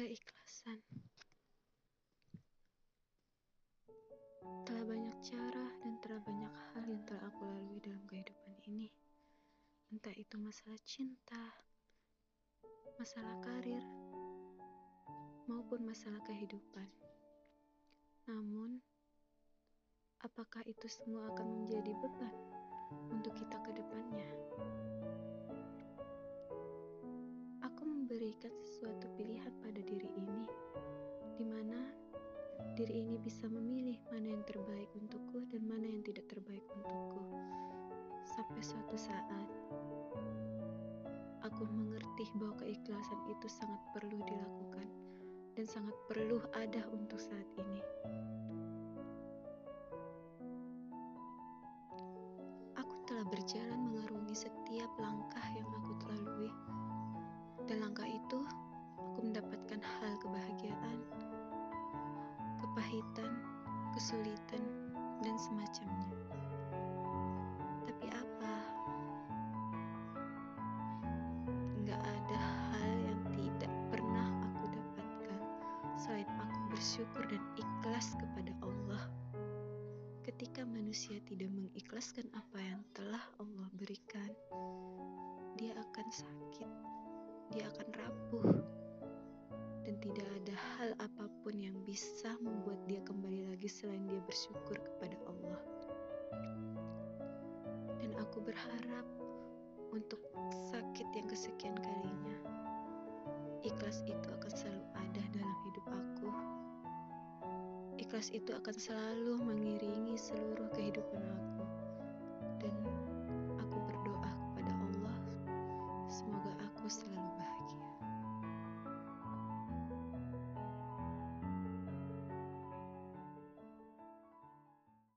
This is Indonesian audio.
Keikhlasan Telah banyak cara dan telah banyak hal yang telah aku lalui dalam kehidupan ini. Entah itu masalah cinta, masalah karir, maupun masalah kehidupan. Namun, apakah itu semua akan menjadi beban untuk kita ke depannya? Aku memberikan sesuatu diri ini bisa memilih mana yang terbaik untukku dan mana yang tidak terbaik untukku. Sampai suatu saat, aku mengerti bahwa keikhlasan itu sangat perlu dilakukan dan sangat perlu ada untuk saat ini. Aku telah berjalan mengarungi setiap langkah yang aku lalui. Dan langkah itu, kepahitan, kesulitan, dan semacamnya. Tapi apa? Nggak ada hal yang tidak pernah aku dapatkan selain aku bersyukur dan ikhlas kepada Allah. Ketika manusia tidak mengikhlaskan apa yang telah Allah berikan, dia akan sakit, dia akan rapuh, dan tidak ada hal apa pun yang bisa membuat lagi selain dia bersyukur kepada Allah. Dan aku berharap untuk sakit yang kesekian kalinya, ikhlas itu akan selalu ada dalam hidup aku. Ikhlas itu akan selalu mengiringi